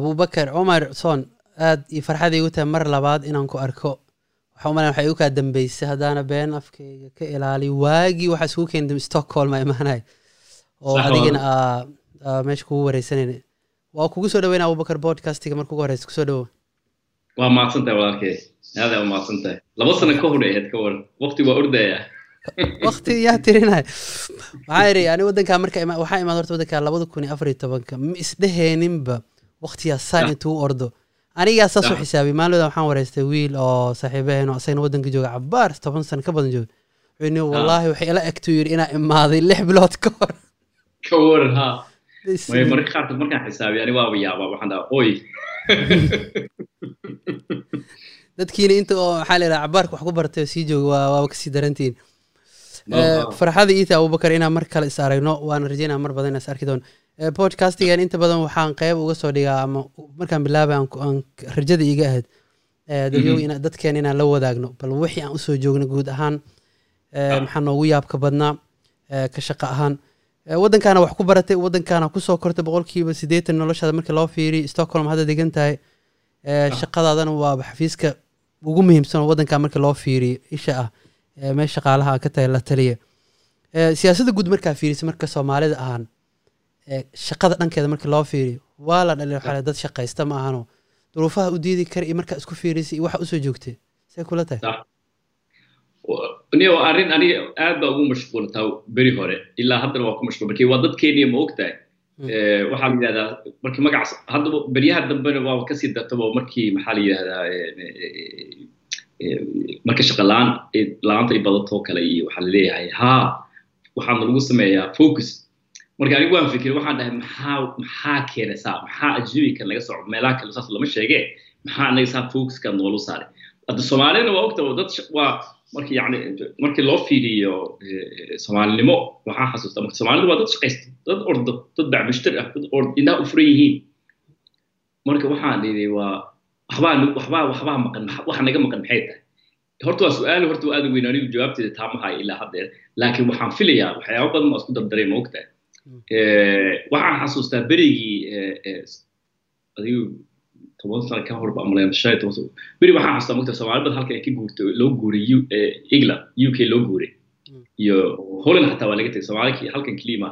abubakar cumar soon aad iyo farxad igu tahay mar labaad inaan ku arko. Waxaa umalaya waxay igu kaa dambeysay haddaana been afkayga ka ilaali. Waagii waxaa isugu keentay stockholm a imaanay oo adigina aa aa meesha kugu wareysanayna waa kugu soo dhaweyna abubakar podcastiga marka ugu horeysa ku soo dhawo waa mahadsantahay walaalkay aad aa mahadsantahay laba sano ka hor ahayd ka waran waqti waa ordaya waqti yaa tirinay waxaa idhi ani waddankaa marka waxaa imaad horta waddankaa labada kun iyo afar iyo tobanka. Ma isdheheeninba waqtigaas saan Ah. intuu ordo. Anigaa saas u Ah. xisaabiyay maalmada waxaan wareystay wiil oo saaxiibaheen oo asagana waddanka jooga cabaar toban sano ka badan jooga wuxuu yidhi wallaahi waxay ila egtuu yidhi inaa imaaday lix bilood ka hor. Ka waran ha. May mararka qaarkood markaan xisaabiya ani waaba yaabaa waxaan dhaha oy. Dadkiina inta oo maxaa la yidhaha cabaarka wax ku bartay oo sii jooga waa waaba ka sii darantihiin Eh, Ah. farxada iita abubakar inaan mar kale is aragno waana rajeynaa mar badan inaan is arki doono Eh, podcastigan inta badan waxaan qeyb uga soo dhigaa ama markaan aan rajada iiga ahayd Eh, Mhm. dadkeena inaan la wadaagno bal wixii aan u soo joogno guud ahaan eh, Ah. maxaa noogu yaabka badnaa ka shaqo ahaan waddankaana wax ku baratay waddankaana ku soo kortay boqolkiiba siddeetan noloshaada markii loo fiiriy stockholm hadda degan tahay Ah. shaqadaadana waaba xafiiska ugu muhiimsan oo waddankaa markii loo fiiriyo isha ah ee meel shaqaalaha ka tahay la taliya siyaasadda guud markaa fiirisa marka soomaalida ahaan shaqada dhankeeda markii loo fiiriyo waa la dhalin waxaa dad shaqaysta ma ahano. Duruufaha u diidi kara iyo markaa isku fiirisa iyo waxa u soo joogtay see kula tahay? Niyo arrin aniga aad baa ugu mashquultaa beri hore. Ilaa haddana waa ku mashquul. Markii waa dadkeeniya ma ogtahay. Mm. Eh, waxaa la yidhahdaa markii magacaas haddaba beryaha dambena waa ka sii dartaba markii maxaa la yidhahdaa eh, eh, eh, marka shaqa la'aan eh, la'aanta ay badato kale iyo waxaa la leeyahay ha waxaana lagu sameeyaa focus marka anigu waan fikir waxaan dhahay maxaa maxaa keena saa? Maxaa ajnabiga laga socdo meelaha kale saas lama sheege. Maxaa anaga saa focuska noolu saaray hadda soomaalina waa ogta dad waa markii yani markii loo fiiriyo eh, soomaalinimo waxaa xasuusta marka soomaalidu waa dad shaqaysta dad orda dad bacmushtar ah dad ord indhaha u furan yihiin. Marka waxaan idhi waa waxbaa waxbaa waxbaa maqan waxa naga maqan maxay tahay? Horta waa su'aal horta waa weyn anigu jawaabteeda taa mahay ilaa haddeer laakiin waxaan filayaa waxyaabo badan baa isku dardaray ma ogtahay waxaan xasuustaa berigii adigu toban sano ka hor baa malayn shan iyo toban sano. Beri waxaan xasuustaa mogta soomaali badan halka ay ka guurtay loo guuray england u k loo guuray. Mm. iyo holland xataa waa laga tegay soomaali ki- halkan kelima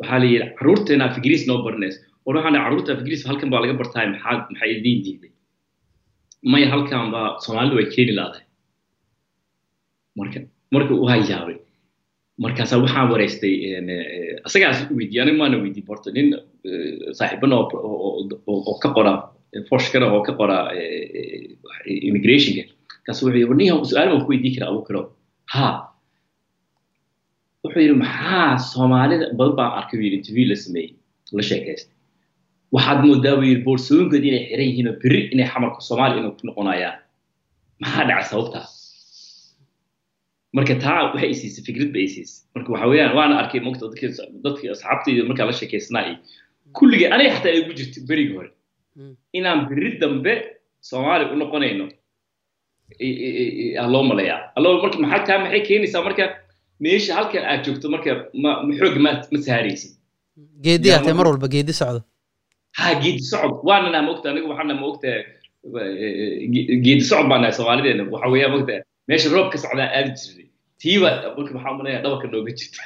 waxaa la yidhi carruurteena af ingiriis noo baranays war waxaan dhahay carruurta af ingiriis halkan baa laga bartaay maxaa maxay idiin diiday? Maya halkan baa soomaalidu way keeni laadahay marka marka waa yaabay markaasaa waxaan wareystay eh, asagaas weydiiyey aniga maana weydiin horta nin eh, saaxiibana oo ka qora foshkana oo ka qora eh, eh, immigrationka kaas wuxuu yidhi nin su'aal baan ku weydiin karaa abu karo. Ha wuxuu yidhi maxaa soomaalida badan baan arkay yidhi interview la sameeyey la sheekaystay waxaad moodaa buu yidhi boorsooyinkood inay xiran yihiin oo berri inay xamarka soomaaliya inay ku noqonayaan maxaa dhacay sababtaa marka taa waxay isiisay fikrad ba isiisay marka waxa weeyaan waana arkay mogta dadkii asxaabtayda markaa la sheekaysnaa iyo kulligii aniga xataa ay ugu jirtay berigii hore. Mm. inaan berri dambe soomaali u noqonayno loo malayaa allo marka maxaa taa maxay keenaysaa marka meesha halkan aad joogto marka ma ma xoog ma ma saaraysid? Geedi atee mar- walba geedi socdo. Ha geedi socod. Waanana ma ogta aniga waxaana ma ogta geedi socod baa nahay soomaalideena waxa weeyaa mogta meesha roob ka socdaa aadi jirnay tiiba marka waxaa umaleeyaa dhabarka nooga jirta.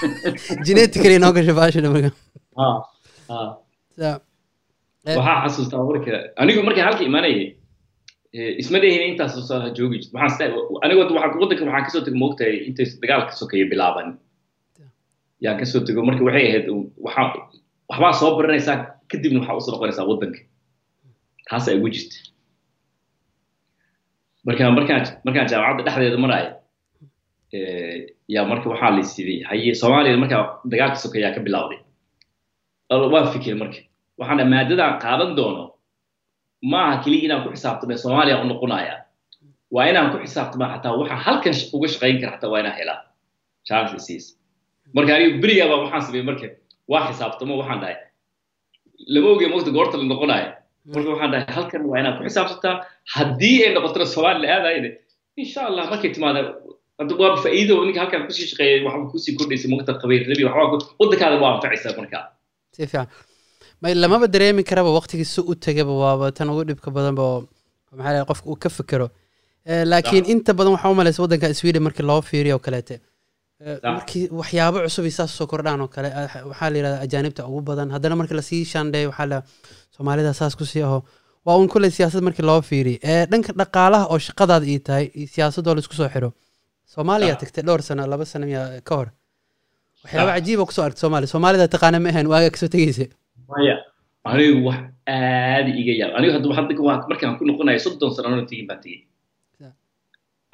Genetically gashay baashina marka waxaa xasuustaa marka anigu marka halka imaanayay eh, isma dhehin intaas soo joogi jirto waxaan hadda waxaan waddanka waxaan ka soo tegay moogtahay intay dagaalka sokeeye bilaaban. Yaan ka soo tego marka waxay ahayd waxbaa soo baranaysaa kadibna waxaa u soo noqonaysaa waddanka taas ay ugu jirta marka markaan markaan jaamacadda dhexdeeda maraayo yaa marka waxaa la sidii haye soomaaliya markaa dagaalka sokeeyaa ka bilowday. Al- waan fikir marka. Waxaana maadadaan qaadan doono ma aha keliya inaan ku xisaabtame soomaaliya u noqonaya waa inaan ku xisaabtama xataa waxa halkan uga shaqayn kara xataa waa inaan helaa. Chances marka aniga berigaa baa waxaan sameeyey marka. Waa xisaabtamo waxaan dhahay. Lama ogeya mogta goorta la noqonayo marka waxaan dhahay halkan waa inaad ku xisaabtantaa haddii ay noqotona soomaali la aadayna insha allah markay timaada waa faa'iido ninka halkan ku sii shaqeeyay waxba ku sii kordhaysa mogta qabiilnimi waxba waddankaada waa anfacaysaa markaa. Si fiican. Ma lamaba dareemi karaba waqtigii si u tegaba waaba tan ugu dhibka badanba oo maxaa la qofka uu ka fikero Eh, laakiin inta badan waxaa u malaysa waddanka sweden markii loo fiiriyo oo kaleete. Eh, markii waxyaabo cusub ay saas soo kordhaan oo kale ah, waxaa la yidhahdaa ajaanibta ugu badan. Haddana markii la sii shaandheeyo waxaa la soomaalida saas ku sii aho. Waa un kulley siyaasad markii loo fiiriyo Eh, dhanka dhaqaalaha oo shaqadaada ii tahay siyaasadoo la isku soo xiro. Soomaaliya Sax. tagtay dhowr sano laba sano miya ka hor. Waxyaaba Sax. cajiiba ku soo argtay soomaaliya. Soomaalida taqaana ma ahayn waaga ka soo tegeysa maya anigu wax aad iga yaab. Anigu hadda hadda waa markaan ku noqonayo soddon sano anoo tegin baan tegey.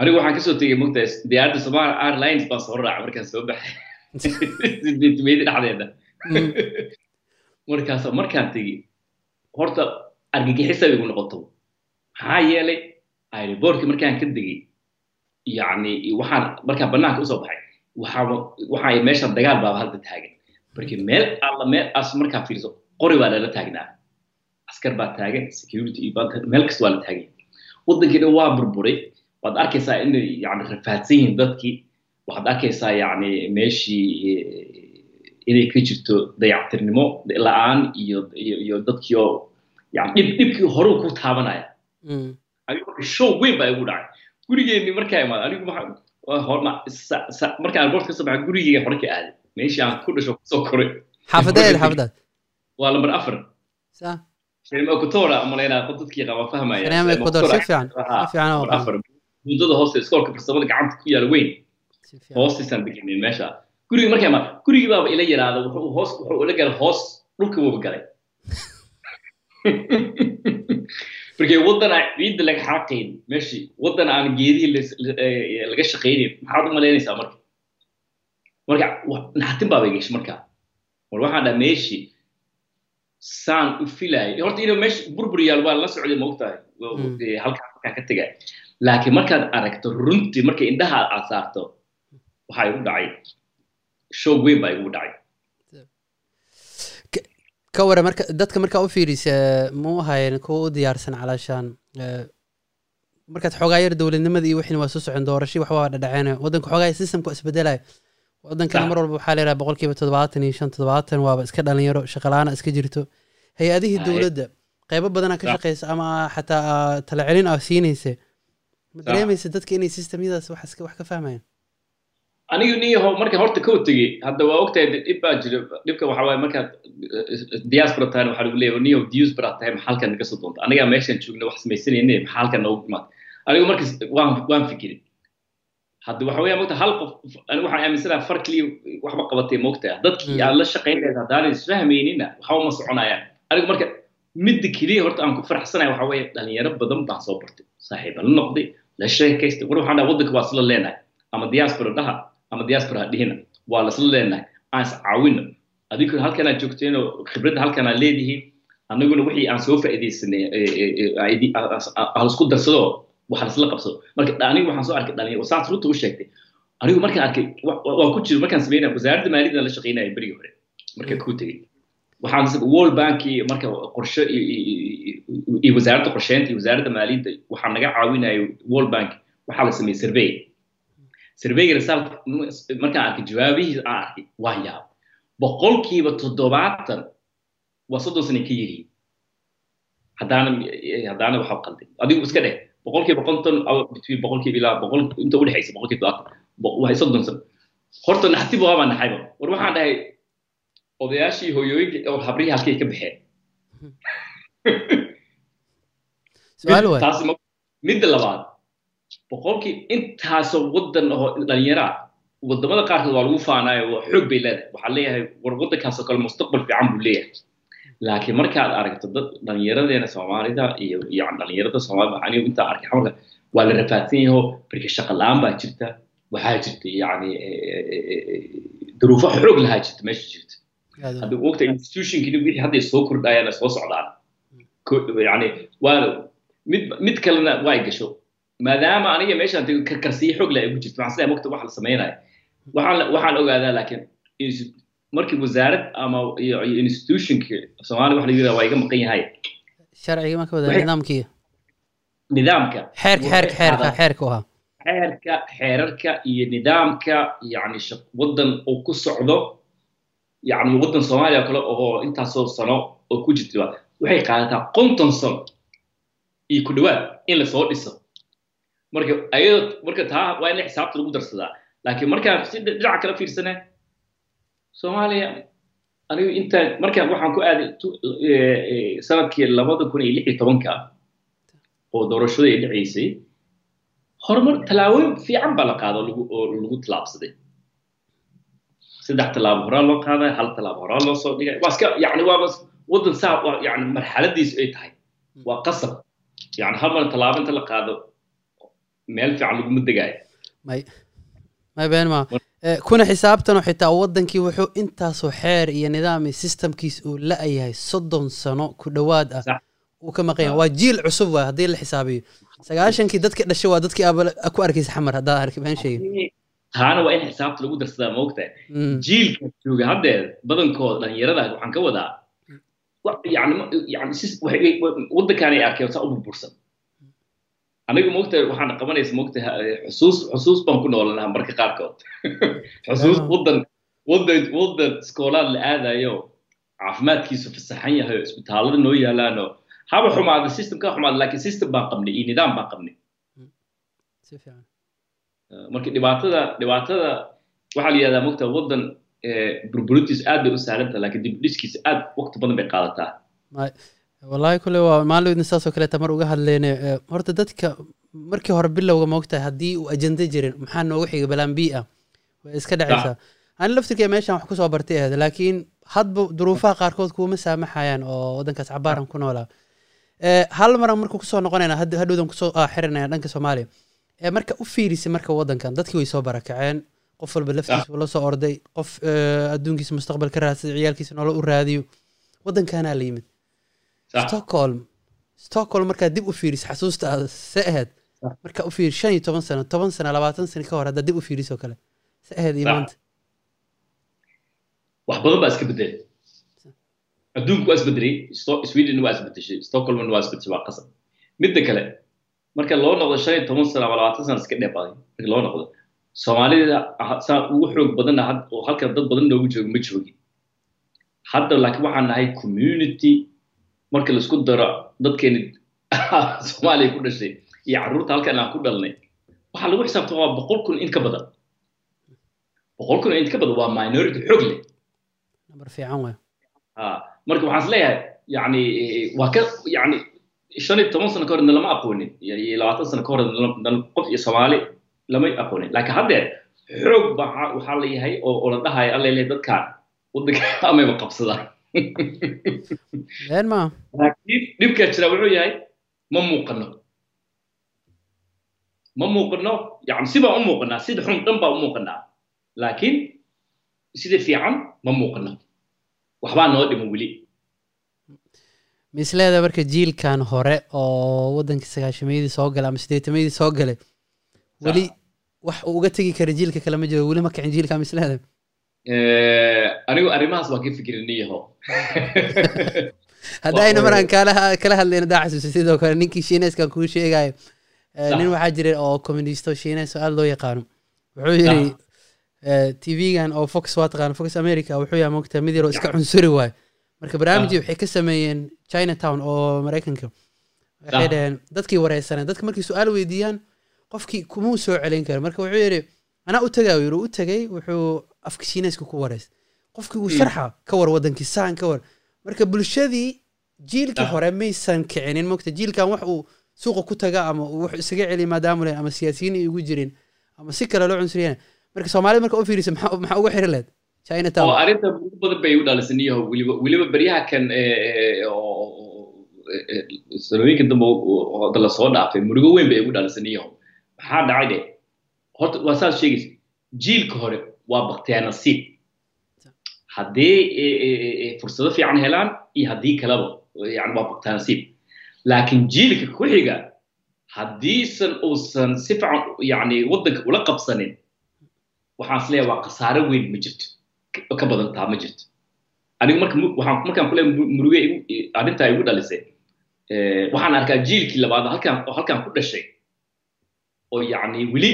Anigu waxaan ka soo tegey mogtahay diyaaradda Somali Airlines baan soo raacay markaan soo baxay. Siddeetameyadii dhexdeeda. Mm. markaas markaan tegey horta argagixisa igu noqoto. Maxaa yeelay aeroboortka markaan ka degey yacni waxaan markaan banaanka u soo baxay waxaa meesha dagaal baaba hadda taagan. Marka meel alla meel as markaa fiiriso qori baa lala taagnaa askar baa taagan security iyo meel kasta waa la taagan waddankiina waa burburay. Waad arkaysaa inay yani rafaadsan yihiin dadkii. Waxaad arkaysaa yani meeshii inay ka jirto dayactirnimo la'aan iyo dadkii oo dhibkii horuu ku taabanaya. Mm. show weyn baa igu dhacay. Gurigeenni markaa imaad anigu markaan airport ka soo baxay gurigeyga hore ka aaday. Meeshii aan ku dhasho ku soo koray. Xaafadeed xaafadaad waa lambar afar. Sa? Shirima kutora umalaynaa qof dadkii qaba fahmaya. Shirima Ecuador, si fiican, si fiican oo lambar afar mudada hoosta iskoolka farsamada gacanta ku yaalla weyn. Hoostiisaan degenay meesha gurigi markaa imaad gurigii baaba ila yaraada wuxuu hoos wuxuu ila galay hoos dhulka wuuba galay. Markay waddan aan ciidda laga xaaqayn meeshii waddan aan geedihii eh, laga shaqaynayn maxaad u malaynaysaa marka? Marka naxatin baaba gashay marka. War waxaan dhaha meeshii saan u filayay horta inuu meesha burbur yaal waa la socday ma ogtahay Waa- Mm. eh, halkaa markaan ka tegay. Laakiin markaad aragto runtii markay indhaha aad saarto waxaa igu dhacay show weyn baa igu dhacay ka wara marka dadka markaa u fiirisa muu ahayn kuwa u diyaarsan calaashaan markaad xoogaa yar dowladnimada iyo wixin waa soo socon doorasho wax waa waddanka xoogaa systemka waa isbedelaya waddankana mar walba waxaa leeyahay boqolkiiba toddobaatan iyo shan toddobaatan waaba iska dhalinyaro shaqalaana iska jirto. Hay'adihii dowladda qaybo badanaa ka shaqeysa ama xataa aa tala celin aa siinaysa ma dareemaysa dadka inay systemyadaas wax ka fahmayaan anigu niyaho marka horta kow tegey hadda waa ogtahay dhib baa jira dhibka waxaa waaye markaad eh, diaspora tahay waxaa lagu leeyahay niyaho diaspora tahay maxaa halkan naga soo doonta? Anigaa meeshan joogna wax samaysanayne maxaa halkan noogu imaad? Anigu markas waan waan fikirin. Hadda waxa weeyaa mogta hal qof anigu waxaan aaminsanaha far keliya waxba qabatay mogtaa dadkii Mm. aan la shaqayn lahayd haddaanay isfahmaynina waxba ma soconayaan. Anigu marka midda keliya horta aan ku faraxsanahay waxaa weeye dhalinyaro badan baan soo bartay. Saaxiiba la noqday la sheekaystay war waxaan dhaha waddanka waa isla leenahay. Ama diaspora dhaha ama diaspora ha dhihina waa lasla leenahay. Aan is caawino adinkuna halkan aad joogteenoo khibradda halkan aad leedihiin annaguna wixii aan soo faa'iidaysanay halisku darsado wax lasla qabsado. Marka anigu waxaan soo arkay dhalinyaro saas runta u sheegtay. Anigu markaan arkay wa- wa- waan ku jiro markaan sameynaya wasaaradda maaliyadda la shaqaynaya berigii hore. Markaan ku tegey. Waxaan world bank marka qorshe iyo- wasaaradda qorsheynta iyo wasaaradda maaliyadda waxaa naga caawinaya world bank waxaa la sameeyey survey surveyga result markaan arkay jawaabihiisa aan arkay waa yaab boqolkiiba toddobaatan waa soddon sanay ka yihiin haddaana haddaana waxa qalday adigu iska dheh boqolkiiba konton between boqolkiiba ilaa boqol inta udhexaysa boqolkiiba toddobaatan waxay soddon sano horta naxtiba waabaa naxayba war waxaan dhahay odayaashii hooyooyinka oo habrihii halkay ka baxeen taasi ma- midda labaad boqolkii intaasoo waddan oo dhalinyaro ah waddamada qaarkood waa lagu faanaayo waa xoog bay leedahay. Waxaa leeyahay war waddankaasoo kale mustaqbal fiican buu leeyahay. Laakiin markaad aragto dad dhalinyaradeena soomaalida iyo iyo dhalinyarada soomaalida anigu intaa arkay xamalka waa la rafaadsan yaho marka shaqa la'aan baa jirta waxaa jirta yani duruufo xoog lahaa jirta meesha jirta. Hadda ogta institutionkii wixii hadday soo kordhayaan soo socdaan. Yani waa mid mid kalena waa ay gasho maadaama aniga meeshaan tago karkarsiyo xoog leh ay ku jirto waxaan sidaa mogta wax la samaynayo waxaan ogaadaa laakiin markii wasaarad ama iyo institutionka soomaaliya waxa la yidhahdaa waa iga maqan yahay. Sharciga ma ka wada nidaamkii? Nidaamka. Xeerka xeerka xeerka xeerka ahaa. Xeerka xeerarka iyo nidaamka shaq- waddan uu ku socdo yani waddan soomaaliya oo kale oo intaasoo sano oo ku jirta waxay qaadataa konton sano iyo ku dhawaad in la soo dhiso marka taa waa in xisaabta lagu darsadaa. Laakiin markaan si dhinaca kala fiirsane soomaaliya anigu intaan markaan waxaan ku aaday sannadkii labada kun iyo lix iyo tobanka oo doorashada ay dhacaysay horumar tallaabooyin fiican baa la qaada oo lagu tallaabsaday. Saddex tallaabo horaa loo qaaday hal tallaabo horaa loo soo dhigay. Waa iska yani waaba waddan saa yani marxaladiisu ay tahay. Waa qasab. Yani hal mar tallaabo inta la qaado meel fiican laguma degaayo may may been ma kuna xisaabtanoo xitaa waddankii wuxuu intaasoo xeer iyo nidaam iyo systemkiis uu la-yahay soddon sano ku dhowaad ah. Uu ka maqan yahay. Waa jiil cusub waay haddii la xisaabiyo. Sagaashankii dadka dhashay waa dadkii aaba ku arkaysa xamar haddaad arki been sheegin. Taana waa in xisaabta lagu darsadaa maogtahay jiilka jooga haddeer badankooda dhalinyarada waxaan ka wadaa yani yani waddankaan ay arkeen saa u burbursan aniga moogtahay waxaan qabanaysa moogtahay xusuus xusuus baan ku noolanaha marka qaarkood. Xusuus waddan waddan waddan iskoolaad la aadayo caafimaadkiisu fasaxan yahay oo isbitaallada noo yaalaano haba xumaada system ka xumaada laakiin system baan qabnay iyo nidaam baan qabnay. Marka dhibaatada dhibaatada waxaa la yidhahdaa moogtahay waddan burburintiisu aad bay u sahlantaha laakiin dib dhiskiisa aad waqti badan bay qaadataa wallahi kule waa maalin saasoo kaleeta mar uga hadleyne horta dadka markii hore bilowga moogtahay haddii uu ajenda jirin maxaa noogu xiga balaan bi ah? Way iska dhacaysaa. Ani laftirkee meeshan wax ku soo bartay ahayd laakiin hadba duruufaha qaarkood kuuma saamaxayaan oo waddankaas cabaaran ku noolaa. Hal maran markuu ku soo noqonayna hadhowdan ku soo xirinaya dhanka soomaaliya marka u fiirisay marka waddankan dadkii way soo barakaceen qof walba laftiisa la soo orday qof adduunkiisa mustaqbal ka raadsaday ciyaalkiisa nolol u raadiyo waddankaanaa la yimid stockholm. Stockholm markaad dib u fiiriso xasuusta aad se ahayd markaa u fiiri shan iyo toban sano toban sano labaatan sano ka hor haddaad dib u fiirisoo kale. Se ahayd iyo maanta. Wax badan baa iska bedelay adduunku waa isbedelay sweden waa isbedeshay stockholmna waa isbedeshay waa qasab. Midda kale marka loo noqdo shan iyo toban sano ama labaatan sano iska dheebaaday marka loo noqdo soomaalida saa ugu xoog badanna oo halkan dad badan noogu joogo ma joogin. Hadda laakiin waxaan nahay community marka la isku daro dadkeeni soomaaliya ku dhashay iyo carruurta halkan aan ku dhalnay waxaa lagu xisaabtan waa boqol kun in ka badan. Boqol kun in ka badan waa minority xoog leh. Number fiican waay. Marka waxaan is leeyahay yani waa ka yani shan iyo toban sano ka hor nalama aqoonin iyo labaatan sano ka hor qof iyo soomaali lama aqoonin. Laakiin haddeer xoog ba waxaa la yahay oo la dhahayo alla leeyahay dadkaan waddanka amayba qabsadaan laakiin dhibkaa jira wuxuu yahay ma muuqano ma muuqano yani sibaa u muuqanaa sida xun dhan baa u muuqanaa laakiin sida fiican ma muuqano waxbaa noo dhiman weli misleeda marka jiilkan hore oo waddankii sagaashamayadii soo galay ama sideetamayadii soo galay weli wax uu uga tegi kara jiilka kale ma jiro. Weli ma kicin jiilka misleeda anigu arrimahaas waa ka fikirinayaho haddayna maraan kala kala hadlayna daa xasuusa sidoo kale ninkii shiineyskan kuu sheegayo nin waxaa jira oo communisto shiineys oo aada loo yaqaano. Wuxuu yidhi tv-gan oo fox waa taqaana fox america wuxuu yahay mogtaa mid yaroo iska cunsuri waayo. Marka barnaamijii waxay ka sameeyeen chinatown oo maraykanka. Waxay dhaheen dadkii wareysaneen dadka markay su'aal weydiiyaan qofkii kumuu soo celin karo marka wuxuu yidhi anaa u tagaa yiri u tagay wuxuu afka shiineyska ku wareys. Qofkii wuu sharxa ka war wadankii saan ka war. Marka bulshadii jiilkii hore maysan kicinin mogta jiilkan wax uu suuqa ku taga ama uu wax isaga celiya maadaama len ama siyaasiyiin ay ugu jirin ama si kale loo cunsuriyana marka soomaalida marka u fiirisa maxaa uga xiri leed? Chinatown. Arrinta ugu badan bay u dhalisaniyaho weliba weliba beryaha kan sanooyinkan dambe hadda la soo dhaafay murugo weyn bay ugu dhalisaniyaho maxaa dhacay de? Horta waa saas sheegaysa jiilka hore waa baktiyaa nasiib. Haddii fursado fiican helaan iyo haddii kaleba yani waa baktiyaa nasiib. Laakiin jiilka ku xiga haddiisan uusan si fiican yani waddanka ula qabsanin waxaan is leeyahay waa khasaare weyn ma jirto. Ka badan taa ma jirto. Anigu markaan ku leeyahay muruge arrintaa igu dhalisay. Waxaan arkaa jiilkii labaad halkaan ku dhashay. Oo yacni weli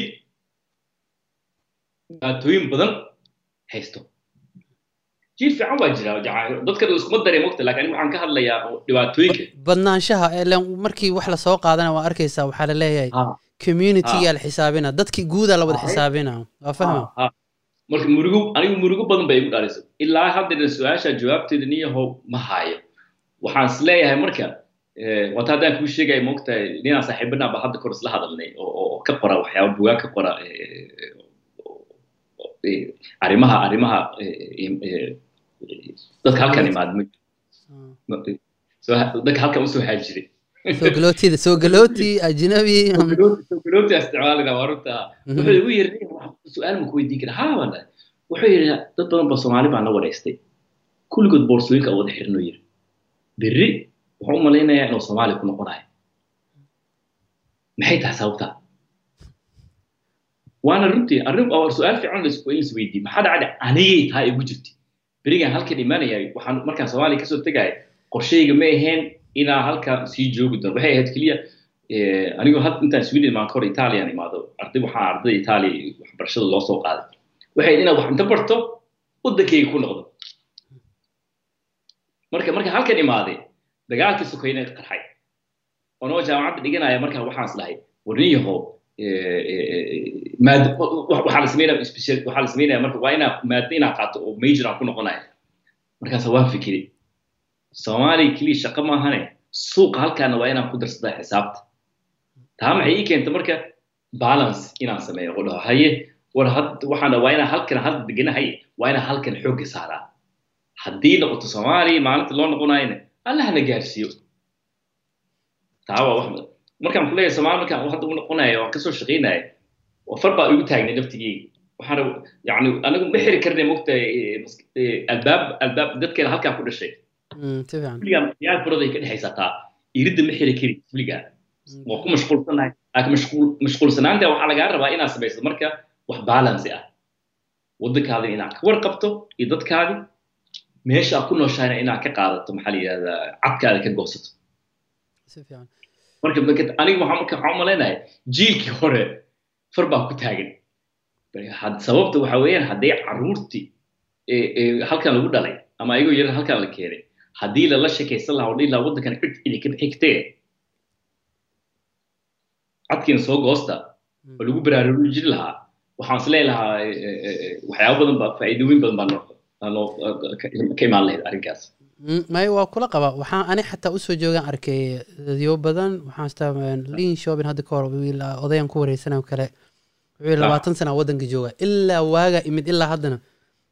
dhibaatooyin badan haysto. Jiil fiican waa jira. Jaca- dadka iskuma dareen mogta laakiin aniga waxaan ka hadlayaa dhibaatooyinka. Badnaanshaha markii wax la soo qaadana waa arkaysaa waxaa la leeyahay. Ha, communitygaa la xisaabina dadkii guudaa la wada xisaabina waa fahma marka murugo anigu murugo badan bay igu dhalisay ilaa haddana su'aasha jawaabteeda niyahow ma haayo. Waxaan is leeyahay marka wata haddaan kuu sheegaya mogtahay ninaan saaxiibana ba hadda kor isla hadalnay oo ka qora waxyaaba bugaa ka qora eh, eh, dadka halkan imaada dadka halkan u soo haajiray soo galootida soo galooti ajnabi sogalooti isticmaalina waa runta wuxuu igu yiri su'aal ma ku weydiin kara haa baan dhahay wuxuu yidhi dad badan ba soomaali baan la wareystay kulligood boorsooyinka wada xirnoo yiri berri wuxuu u malaynayaa inuu soomaali ku noqonayo maxay tahay sababta waana runtii arrin oo su'aal fiican la isku maxaa dhacday anigay tahay igu jirti berigaan halkan imaanaya waxaan markaan soomaaliya ka soo tegaya qorshayga ma ahayn inaa halkan sii joogi doono waxay ahayd keliya anigoo had intaan sweden imaan kahor italian imaado arday waxaa ardayda italia waxbarashada loo soo qaaday waxay ahayd inaad wax inta barto waddankayga ku noqdo marka marka halkan imaaday dagaalkii sokayna qarxay onoo jaamacadda dhiganaya marka waxaan is dhahay sameynaya special waxaa la sameynaya marka waa inaa maadda inaa qaato oo major aan ku noqonaya markaasa waan fikiri. Soomaaliya keliya shaqo maahane suuqa halkaana waa inaan ku darsadaa xisaabta. Taa maxay ii keenta marka? Balance inaan sameeyo oo dhaho haye war had waxaan waa inaan halkan hadda deganahay waa inaan halkan xoogga saaraa. Haddii noqoto soomaaliya maalinta loo noqonayna allahna gaarsiiyo. Taa waa wax markaan ku leeyahay soomaali markaan hadda u noqonayo waan ka soo shaqaynaya far baa igu taagnay naftigeyga waxaan yani anigu ma xiri karnay mogta albaab albaab dadkeena halkaa ku dhashay. Mm, fiican weligaa yaal furaday ka dhexaysa taa. Iridda ma xiri kari weligaa waa ku mashquulsanahay laakiin mashquul mashquulsanaanta waxaa lagaa rabaa inaad samayso marka wax balance ah. Waddankaada inaad ka warqabto iyo dadkaadi meesha aad ku nooshahayna inaad ka qaadato maxaa la yidhahdaa cadkaada ka goosato marka aniga waxaan marka waxaan u malaynahay jiilkii hore far baa ku taagan. Sababta waxa weeyaan hadday ee halkan lagu dhalay ama ayagoo yaran halkan la keenay haddii lala sheekaysan lahaa oo dhihi lahaa waddankan cid idinka xigtee cadkiina soo goosta oo lagu baraarujin lahaa waxaan is leelahaa waxyaabo badan baa faa'iidooyin badan baa ka imaan lahayd arrinkaas may waa kula qaba. Waxaan ani xataa u soo joogaan arkay dadyo badan. Waxaan istaa liin shopping hadda ka hor wiil ah, odayan ku wareysanayo kale. Wuxuu Ah. labaatan sana waddanka jooga. Ilaa waaga imid ilaa haddana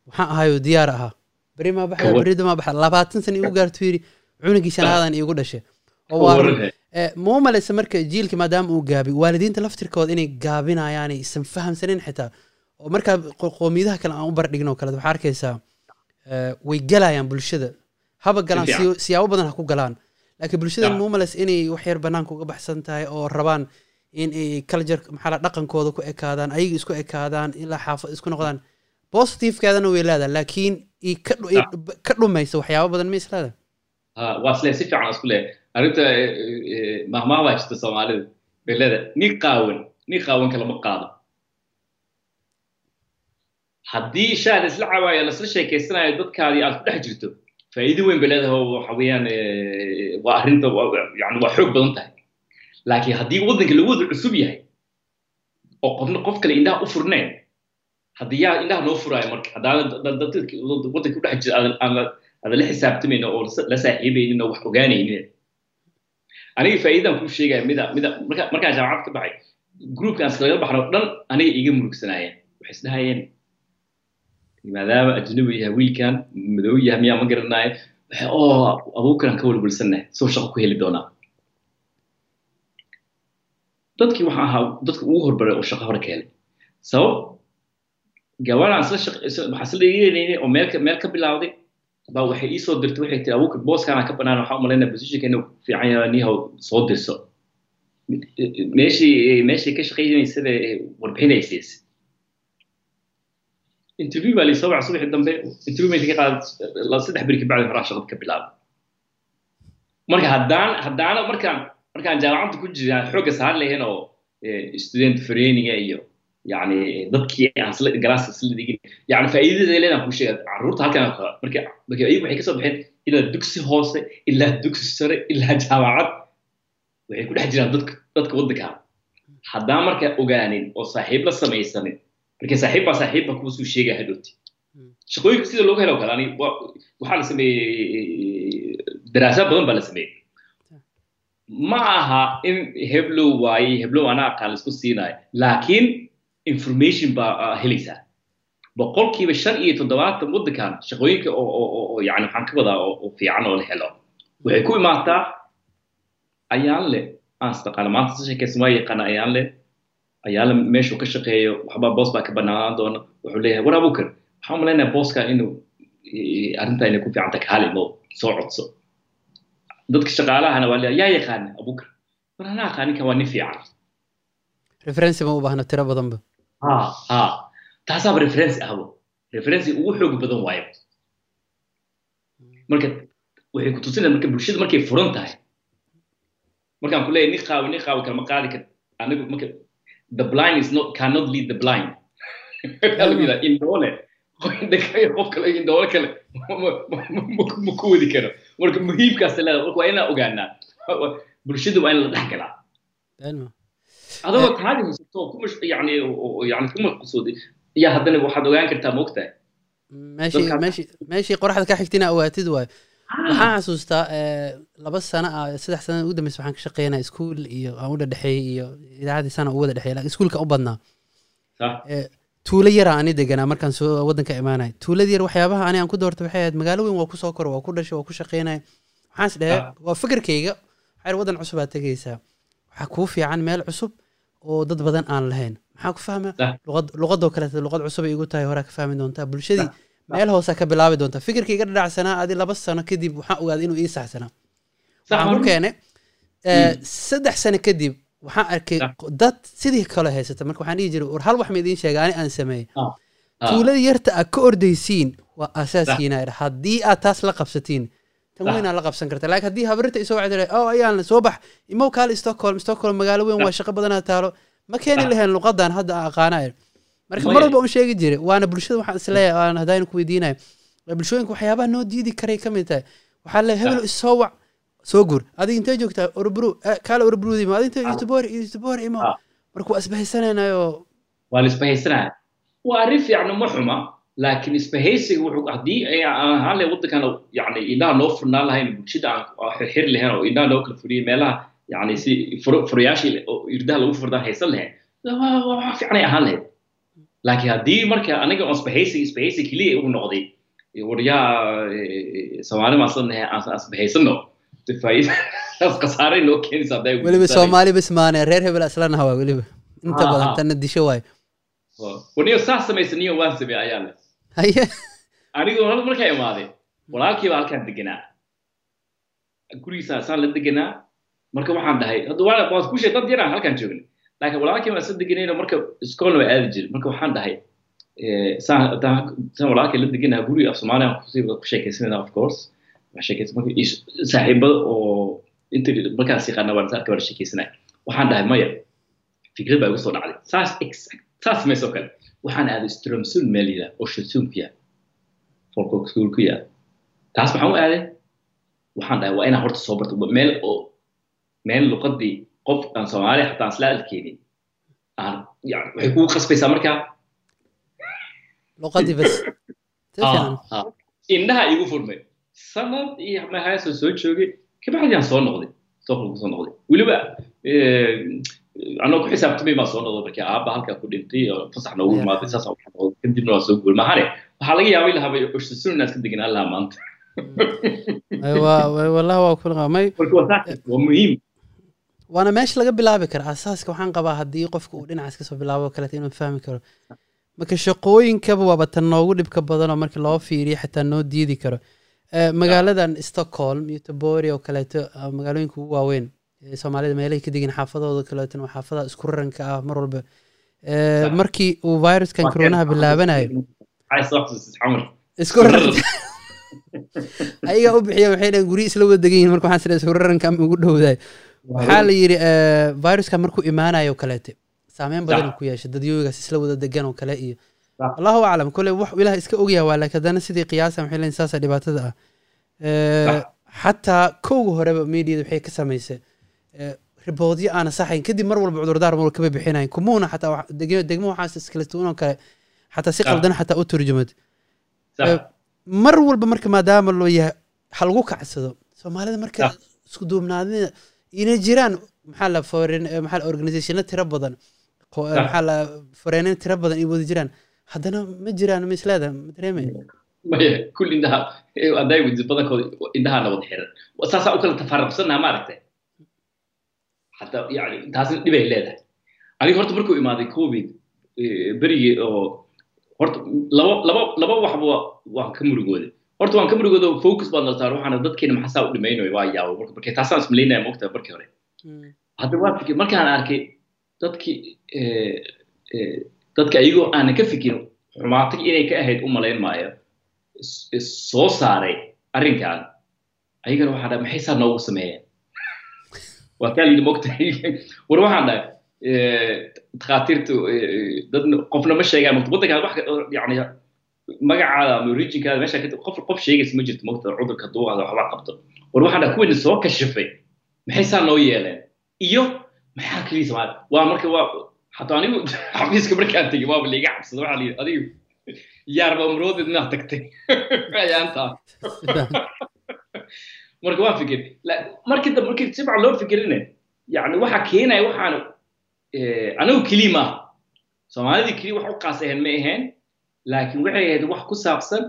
waxaan ahayoo diyaar ahaa. Beri maa war- berida maa baxaya labaatan sana igu gaartu yidhi cunugii shanaadan iigu dhashay. Oo waa. Eh, ma u malaysa marka jiilka maadaama uu gaabi waalidiinta laftirkooda inay gaabinayaan isan fahamsanin xitaa. Oo markaa qo- qowmiyadaha kale aan u bardhigno kale waxaa arkaysaa eh, way galayaan bulshada haba galaan siyaabo badan ha ku galaan. Laakiin bulshada ma u malaysa inay wax yar banaanka uga baxsan tahay oo rabaan in ay culture maxaa dhaqankooda ku ekaadaan ayaga isku ekaadaan ilaa xaafad isku noqdaan. Positive-keedana way leedahay laakiin ka dhumaysa waxyaabo badan ma isleedahay Ha, waa isle si fiican isku leeyahay. Arrinta eh, eh, mahmaah baa jirta soomaalida bay leedahay. Nin qaawan nin qaawan kalama qaado. Haddii shaad isla cawaayo lasla sheekeysanayo dadkaadii aad ku dhex jirto faa'iido weyn bay leedahay waxa weeyaan waa arrinta yani waa xoog badan tahay laakiin haddii waddanka lagu wada cusub yahay oo qofna qof kale indhaha u furneen haddii yaa indhaha noo furaayo marka haddaana waddanka ku dhex jira aadan- la- xisaabtamaynin oo la- saaxiibaynin oo wax ogaanaynin aniga faa'iidaan kuu sheegaya mida mida marka markaan jaamacad ka baxay groupkaan iskalaga baxno dhan aniga iga murugsanaayeen waxay isdhahayeen maadaama ajnabi yahay wiilkan madow yahay miyaa ma garanaayo waxay oo abuukan ka walwalsannahay soo shaqo ku heli doonaa. Dadkii waxaa ahaa dadka ugu horbaray oo shaqo hore ka helay. Sabab gabadhaan waxaa isla dhegeynaynay oo meel ka bilawday baa waxay ii soo dirtay waxay tiri abuuka booskaana ka banaan waxaa u malaynaya positionka inuu fiican yahay niyahow soo dirso. Meeshii meeshii ka shaqaynaysada warbixinaysiis interview baa laysoo wacay subaxii dambe. Interview maysa ka qaaday saddex beri kabacdi horaa shaqada ka bilaabay marka haddaan haddaana markaan markaan jaamacadda ku jira xoogga saar lahayn oo eh, student traininga iyo yani dadkii aan isla galaaska isla dhigin. Yani faa'iidada leedaan ku sheega carruurta halkan marka marka ayagu waxay ka soo baxeen ilaa dugsi hoose ilaa dugsi sare ilaa jaamacad. Waxay ku dhex jiraan dadka dadka waddanka. Haddaan marka ogaanin oo saaxiib la samaysanin marka saaxiib baa saaxiib baa kuwa suu sheegaya hadhowti shaqooyinka sida looga helo kale ani waxaa la sameeyey daraasaad badan baa la sameeyey ma aha in heblow waaye heblow anaa aqaan la isku siinayo laakiin information baa helaysaa boqolkiiba shan iyo toddobaatan waddankan shaqooyinka oo yani waxaan ka wadaa oo fiican oo la helo waxay ku imaataa ayaan leh aan isdaqaana maanta si sheekaysan waa yaqaana ayaan leh ayaan leh meeshuu ka shaqeeyo waxbaa boos baa ka banaanaan doona wuxuu leeyahay war abukar waxaan u malaynaya booska inuu arrintaa inay ku fiicanta kaalimo soo codso. Dadka shaqaalahana waa leeyahay yaa yaqaana abukar war anaa aqaaninka waa nin fiican. Referency ma u baahna tiro badanba ha ha taasaaba referency ahbo. Referency ugu xoog badan waayo. Marka waxay ku tusinaya marka bulshada markay furan tahay. Markaan ku leeyahay nin qaawi nin qaawi kalama qaadi kar. Anigu marka the blind is not cannot lead the blind. Indoole qof kale indoole kale ma ku wadi karo marka muhiimkaas leeda marka waa inaan ogaanaa bulshada waa in la dhex galaa adagoo taadi haysato ku mash yani yani ku maqsuudi yaa haddana waxaad ogaan kartaa ma ogtahay meeshii meeshii meeshii qoraxda ka xigtina awaatid waayo waxaan xasuustaa laba sano ah saddex sana ugu dambeysa waxaan ka shaqeynaa iskuul iyo aan u dhadhexeeyey iyo idaacaddii sana u wada dhexeeyay laakiin iskuulka u badnaa. Tuulo yara ani deganaa markaan soo waddanka imaanay. Tuulada yar waxyaabaha ani aan ku doortay waxay ahayd magaalo weyn waa ku soo koro waa ku dhashay waa ku shaqeynaya waxaan is dhehe waa fikirkayga waxaa waddan cusub aad tegaysaa. Waxaa kuu fiican meel cusub oo dad badan aan lahayn. Maxaa ku fahma luqad luqadoo kaleeta luqad cusub ay igu tahay horaa ka fahmi doontaa. Bulshadii meel hoosaa ka bilaabi doontaa fikirkayga dhadhacsanaa adi laba sano kadib waxaan ogaaday inuu ii saxsanaa waxaan ku keenay saddex sano kadib waxaan arkay dad sidii kale haysata. Marka waxaan dhihi jiray war hal wax ma idiin sheega ani aan sameeyey tuulada yarta aad ka ordaysiin waa asaaskiina idha haddii aad taas la qabsatiin tan weynaa la qabsan karta. Laakiin haddii habrinta isoo wacdi oo ayaan soo bax. Imow kaale stockholm stockholm magaalo weyn waa shaqo badanaa taalo. Ma keeni lahayn luqadan hadda aan aqaana marka mar walba un sheegi jiray waana bulshada waxaan is leeyahay aan haddaan ku weydiinayo bulshooyinka waxyaabaha noo diidi karay ka mid tahay. Waxaa leeyahay hebel isoo wac soo guur adiga intee joogtaa orbru kaale orbrudi ma adinta yutubor yutubor imo marka waa isbahaysanaynayo. Waa la isbahaysanaya. Waa arrin fiican uma xuma laakiin isbahaysiga wuxuu haddii ahaan leh waddankan yani indhaha noo furnaan lahayn bulshada aan xirxiri lahayn oo indhaha noo kala furiyay meelaha yani si furayaashii irdaha lagu furdaan haysan lahayn waa fiicanay ahaan lahayd laakiin haddii marka aniga on isbahaysiga isbahaysiga keliya uu noqday waryaa soomaali maasanahay aan khasaare noo keenaysa weliba soomaali bas maane reer hebel islanaha waa weliba inta badan tanna disho waayo waniyo saas samaysaniyo waan samey ayaa le haye anigu markaa imaaday walaalkii baa halkaan deganaa gurigiisa saan la deganaa marka waxaan dhahay hadda waad ku sheeg dad yaraan halkaan joognay laakiin walaalkii baan isla deganayno marka iskoolna waa aadi jiray marka waxaan dhahay saan saan walaalkii la deganaa guriga af soomaaliya ku sheekaysanayna of course. Saaxiibada oo inta markaas yaqaana waan arka waan sheekaysanay. Waxaan dhahay maya fikrad baa igu soo dhacday. Saas saas samaysoo kale. Waxaan aaday stromsul meel yidhaa oo shilsuum ku yaal folkok school ku yaal. Taas maxaan u aaday. Waxaan dhahay waa inaan horta soo barto meel oo meel luqadii qof aan soomaali hataa isla adkeenin aan yani waxay kugu qasbaysaa markaa luqadii bas indhaha igu furmay sanad iyo mahaasoo soo joogay kabacdiyaan soo noqday stockholm soo noqday weliba anoo ku xisaabtamay baan soo noqday markii aabba halkaa ku dhintay oo fasax noogu imaaday saas kadibna waa soo guuray mahane waxaa laga yaabay lahabay oshtasun inaad ka degan allaha maanta wallahi waa kula qamay waa muhiim waana meesha laga bilaabi kara asaaska waxaan qabaa haddii qofka uu dhinacaas ka soo bilaabo kaleeto inuu fahmi karo marka shaqooyinkaba waaba tan noogu dhibka badan oo marka loo fiiriyo xataa noo diidi karo magaaladan stockholm iyo tabori oo kaleeto magaalooyinka ugu waaweyn soomaalida meelahay ka degin xaafadooda kaleetan waa xaafadaha isku raranka ah mar walba markii uu viruskan coronaha bilaabanayo isku raranka ayagaa u bixiya waxay dhahen guryi isla wada degan yihiin marka waxaan sida isku raranka ama ugu dhowdahay waxaa la yidhi viruskan markuu imaanayo kaleete saameyn badan ku yeeshay dadyoogaas isla wada degan oo kale iyo allahu aclam kole wax ilaah iska ogyaha waa laakiin haddana sidii qiyaasa waxay leeyihiin saasa dhibaatada ah. Eh, xataa kowga horeba mediada waxay ka samaysay eh, riboodyo aana saxayn kadib mar walba cudurdaar mar kaba bixinayn kumuuna xataa degmo waxaas iskala tuunoo kale xataa si qaldan xataa u turjumad. Eh, mar walba marka maadaama loo yahay ha lagu kacsado soomaalida marka isku duubnaadina inay jiraan maxaa la foreign eh, maxaa la organizationo tiro badan. Eh, Sax. maxaa la foreenin tiro badan ay wada jiraan. Haddana ma jiraan ma isleeda ma dareemay maya kulli indhaha. Hadday weydiis badankooda indhahaana wada xiran. Saasaa u kala tafaarabsannaha maaragtay? Hataa yani taasina dhibay leedahay. Aniga horta markuu imaaday covid eh, berigii oo horta laba laba laba waxba waa- waan ka murugooday horta waan ka murugooda focus baan la saar waxaana dadkeena maxasaa u dhimaynayo waa yaabo marka marka taasaan ismalaynaya mogtaa markii hore. Hadda waa fikir markaan arkay dadkii eh, eh, dadka ayagoo aanan ka fikirin xumaatay inay ka ahayd u malayn maayo soo saaray arrinkan ayagana waxaa dhahay maxay saa noogu sameeyeen? Waa kaa layidhi mogtahay war waxaan dhahay eh, takhaatiirtu eh, dadna qofna ma sheegaan mogta waddankaan wax yani magacaada ama regionkaada meesha ka qof qof sheegaysa ma jirto mogta cudurka duuqaada waxba qabto. War waxaan dhahay kuwayna soo kashifay maxay saa noo yeeleen? Iyo maxaa keliya soomaali waa marka waa hataa anigu xafiiska markaan tegey waaba liiga cabsada waxaa layidhi adigu yaarba umroodid tagtay. Ayaantaa marka waan fikir markii dambe markii si loo fikirine yani waxa keenaya waxaan eh, anigu keliya maaha. Soomaalidii keliya wax u qaas ahayn ma ahayn laakiin waxay ahayd wax ku saabsan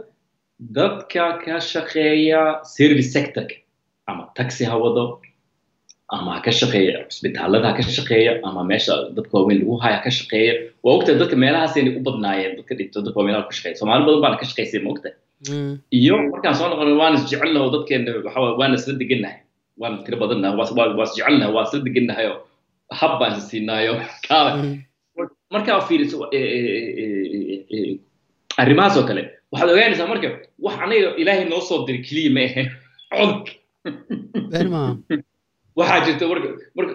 dadka ka shaqeeya service sectorka ama taxi ha wado ama ka shaqeeya cusbitaalada ka shaqeeya ama meesha dadka waaweyn lagu haya ha ka shaqeeya waa ogtahay dadka meelahaasayna u badnaayeen dadka dhinto dadka waa meelaha ku shaqeeya soomaali badan baana ka shaqaysay ma ogtahay iyo markaan soo noqonay waan isjecelnahay oo dadkeena waxa waaye waan isla degannahay waan tiro badannahay waa waa waa isla degannahay oo hab baan is markaa fiiriso eh, eh, eh, eh, arrimahaas oo kale waxaad ogaanaysaa marka wax anaga ilaahay noo soo diray keliya ma ahayn codka waxaa jirta marka marka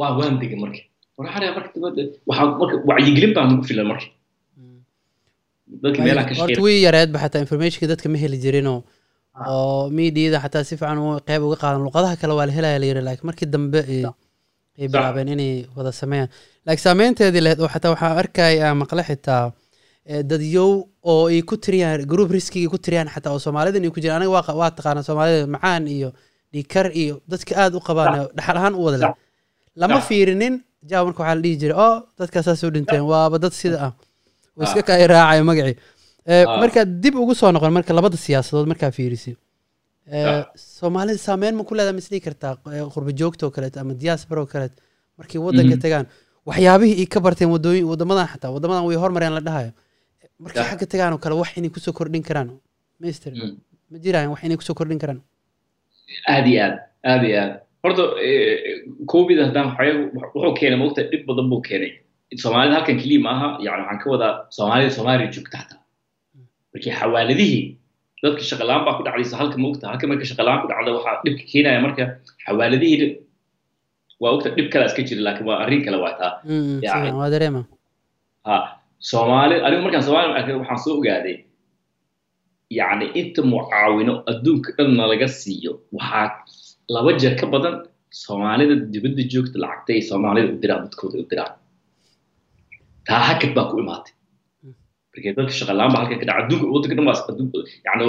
waa waan degay marka marka dibadda waxaa marka wacyigelin baa nagu filan marka. Dadka meelaha ka horta shaqeeya. way yareedba xataa informationka dadka ma heli jirinoo oo mediada xataa si fiican qeyb uga qaadan. Luqadaha kale waa la helaya la yiri laakiin markii dambe ay ay bilaabeen inay wada sameeyaan. Laakiin saameynteedii lehed oo xataa waxaa arkaya maqle xitaa eh, dadyow oo ay ku tiriyaan group riskigii ku tiriyaan xataa oo soomaalida inay ku jiraan. Aniga waa waa taqaana soomaalida macaan iyo dhiikar iyo dadka aad u qabaan dhaxal ahaan u wada leh. Lama fiirinin. Jaab marka waxaa la dhihi jiray oo dadkaa saas u dhinteen waaba dad sida ah. Oo iska kaa raacayo magacii. Eh, Ah. marka dib ugu soo noqon marka labada siyaasadood markaa fiirisi. Soomaalida saameyn ma ku leedahay ma isdhihi kartaa qurba joogta oo kaleeto ama diaspora oo kaleeto? Markay waddanka Mhm. tagaan waxyaabihii ay ka barteen wadooyin waddamadan xataa waddamadan way hormareen la dhahayo markay xagga tagaan oo kale wax inay ku soo kordhin karaan. Mister Mm. ma jiraan wax inay ku soo kordhin karaan? Aad iyo aad aad iyo aad. Horta eh, covid haddaan waxyaabo wuxuu keenay maogta dhib badan buu keenay. Soomaalida halkan keliya maaha yani waxaan ka wadaa soomaalida soomaaliya joogta xataa markii xawaaladihii dadka shaqalaan baa ku dhacdaysa halka maogta halka marka shaqalaan ku dhacda waxaa dhibka keenaya marka xawaaladihii waa ogta dhib kala iska jira laakiin waa arrin kale waa taa Mm, Yani- soomaali anigu markaan arkay waxaan soo ogaaday yacni inta mucaawino adduunka dhanna laga siiyo waxaa laba jeer ka badan soomaalida dibadda joogta lacagta ay soomaalida u diraan dadkooda u diraan. Taa hakad baa ku imaatay. Markee dadka shaqalaan baa halka ka dhaca adduunka waddanka dhan adduunka yani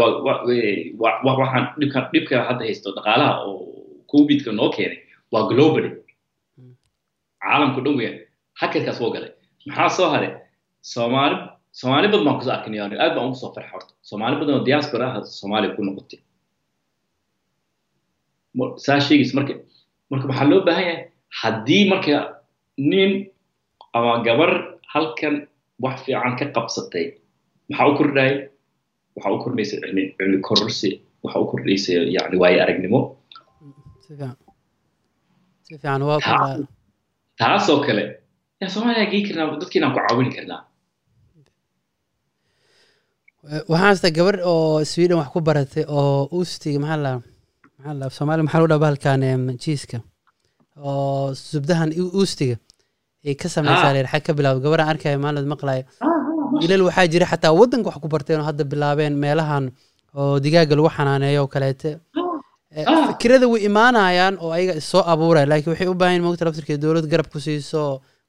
waa waxaan dhibkan dhibka hadda haysto dhaqaalaha oo covidka noo keenay waa globally. Caalamku dhan weeyaan hakadkaas woo galay. Maxaa soo haray soomaali soomaali badan baan ku soo yani aad baan ugu soo farxa horta soomaali badan oo diaspora ah soomaaliya ku noqotay saa sheegaysa marka marka waxaa loo baahan yahay haddii marka nin ama gabar halkan wax fiican ka qabsatay maxaa u kordhaya waxaa u kordhaysa cilmi cilmi kororsi waxaa u kordhaysa yani waayo aragnimo taasoo kale yaa soomaaliya gei karnaa dadkiinaan ku caawini karnaa waxaan haystaa gabar oo sweden wax ku baratay oo uustiga maxaa la maxaa la soomaali maxaa lagu dhaha bahalkan jiiska oo zubdahan u- uustiga ay ka samaysaa Ah. leer xag ka bilaawda gabaraan arkaya maalin maqlayo Ah, ah, wiilal waxaa jira xataa waddanka wax ku barteen oo hadda bilaabeen meelahan oo digaaga lagu xanaaneeyo oo kaleete. Eh, Ah. fikirada way imaanayaan oo ayaga soo abuuraya laakiin waxay u baahan mogta laftirkeeda dowlad garab ku siiso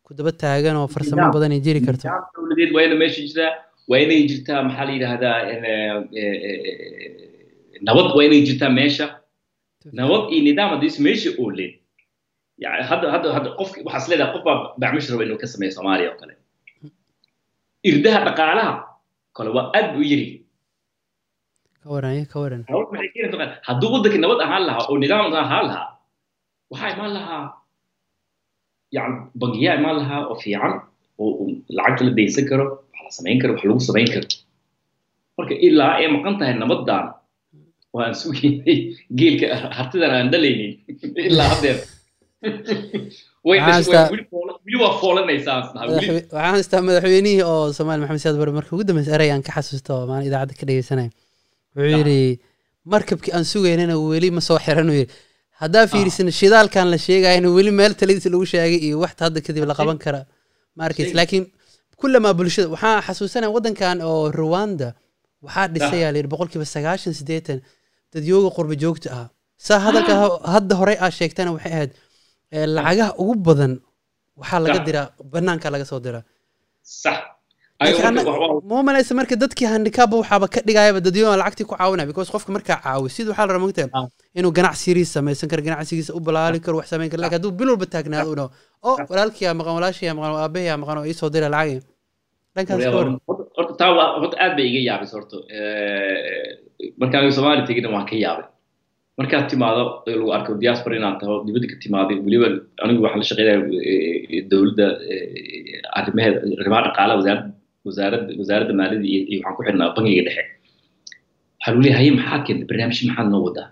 ku daba taagan oo farsamo badan ay jiri karto waa inay jirtaa? Maxaa la yidhaahdaa eh, eh, eh, nabad waa inay jirtaa meesha? Nabad iyo nidaam haddii meesha ooleen yani hadda hadda hadda qof leedahay qof baa bacmish raba inuu ka sameeyo soomaaliya oo kale. Irdaha dhaqaalaha kale waa aad u yiri. Doontaa hadduu waddanka nabad ahaan lahaa oo nidaam ahaan lahaa waxaa imaan lahaa yani bangiyaa imaan lahaa oo fiican oo oo lacagta la daynsan karo samayn karo wax lagu samayn karo marka ilaa ay maqan tahay nabadan oo aan sugaynay geelka hartidan aan dhalaynin ilaa haddeer Waxaan haystaa madaxweynihii oo soomaali maxamed siyaad bare markii ugu dambeysay erey aan ka xasuusto oo maalin idaacadda ka dhegeysanaya wuxuu yidhi markabkii aan sugaynana weli ma soo xiran uu yidhi haddaa fiirisin shidaalkan la sheegayana weli meel taladiisa lagu sheegay iyo waxta hadda kadib la qaban kara ma arkaysa laakiin kullamaa bulshada. Waxaa xasuusanaya waddankan oo rwanda waxaa dhisayaa layidhi boqolkiiba sagaashan siddeetan dadyooga qurba joogta ah. Saa hadalka hadda horey aa sheegtana waxay ahayd eh, lacagaha ugu badan waxaa laga Sax. diraa banaanka laga soo diraa. Ma malaysa marka dadkii handikaaba waxaaba ka dhigayaba dadyoon lacagtii ku caawinaya because qofka markaa caawi sida waxaa la rabaa mogtahay Ah. inuu ganacsigiisa samaysan karo ganacsigiisa u balaali karo wax samayn karo laakiin hadduu bil walba taagnaado u dhaho oo walaalkiyaa maqan walaashiyaa maqan oo aabahiyaa maqan oo iisoo dira lacagi dhankaas ka waran horta aad bay iga yaabis horta Eh, markaan soomaali tegina waan ka yaabay markaad timaado lagu arko diaspora inaad taho dibadda ka timaaday weliba anigu waxaan la shaqeynaya eh, dowladda eh, arrimaheeda arrimaha dhaqaalaha wasaaradda wasaaradda wasaaradda maaliyadda iyo iyo waxaan ku xidhnaa bangiga dhexe waxaa lagu leeyahay haye maxaa keentay barnaamij maxaad noo wadaa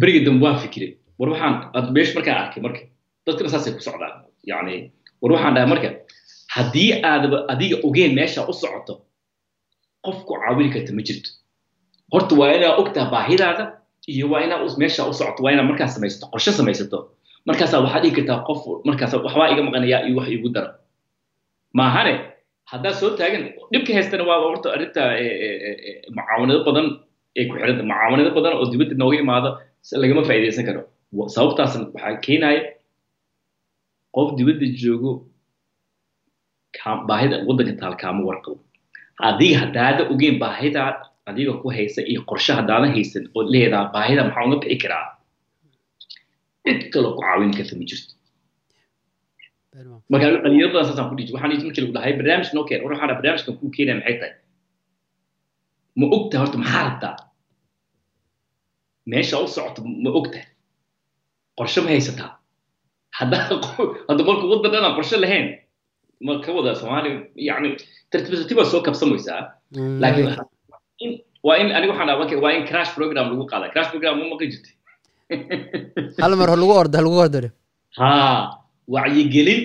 berigii dambe waan fikiray war waxaan meesha markaan arkay marka dadkana saasay ku socdaan yani war waxaan dhahay marka haddii aadaba adiga ogeen meesha u socoto qof ku caawini karta ma jirto. Horta waa inaa ogtaa baahidaada iyo waa inaa meesha u socoto waa inaa markaas samaysato qorshe samaysato. Markaasaa waxaad dhigi kartaa qof markaas waxbaa iga maqanayaa iyo wax igu dara. Maahane haddaad soo taagan dhibka haystana waa horta arrinta mucaawanado badan ee ku xidhanta mucaawanado badan oo dibadda nooga imaado lagama faa'iidaysan karo. Wa- sababtaas waxaa keenaya qof dibadda joogo baahida waddanka taal kaama warqabo adiga haddaada ogeyn baahida adiga ku haysa iyo qorshe haddaadan haysan oo leedaha baahida maxaa uga bixi karaa? Cid kaloo ku caawin karta ma jirto. Marka dhalinyaro badan saasaan ku dhiji waxaan markii lagu dhahay barnaamij noo keen waxaan barnaamijkan kuu keenaya maxay tahay? Ma ogtahay horta maxaa rabtaa meesha u socoto ma ogtahay. Qorshe ma haysataa hadda marka waddan dhan aan qorshe lahayn ma ka wada soomaaliya yani tartiib soo kabsamaysaa laakiin in- waa in aniga waxaan dhahaa waa in crash program lagu qaada crash program ma maqli jirtay hal mar lagu orda lagu ordare haa wacyigelin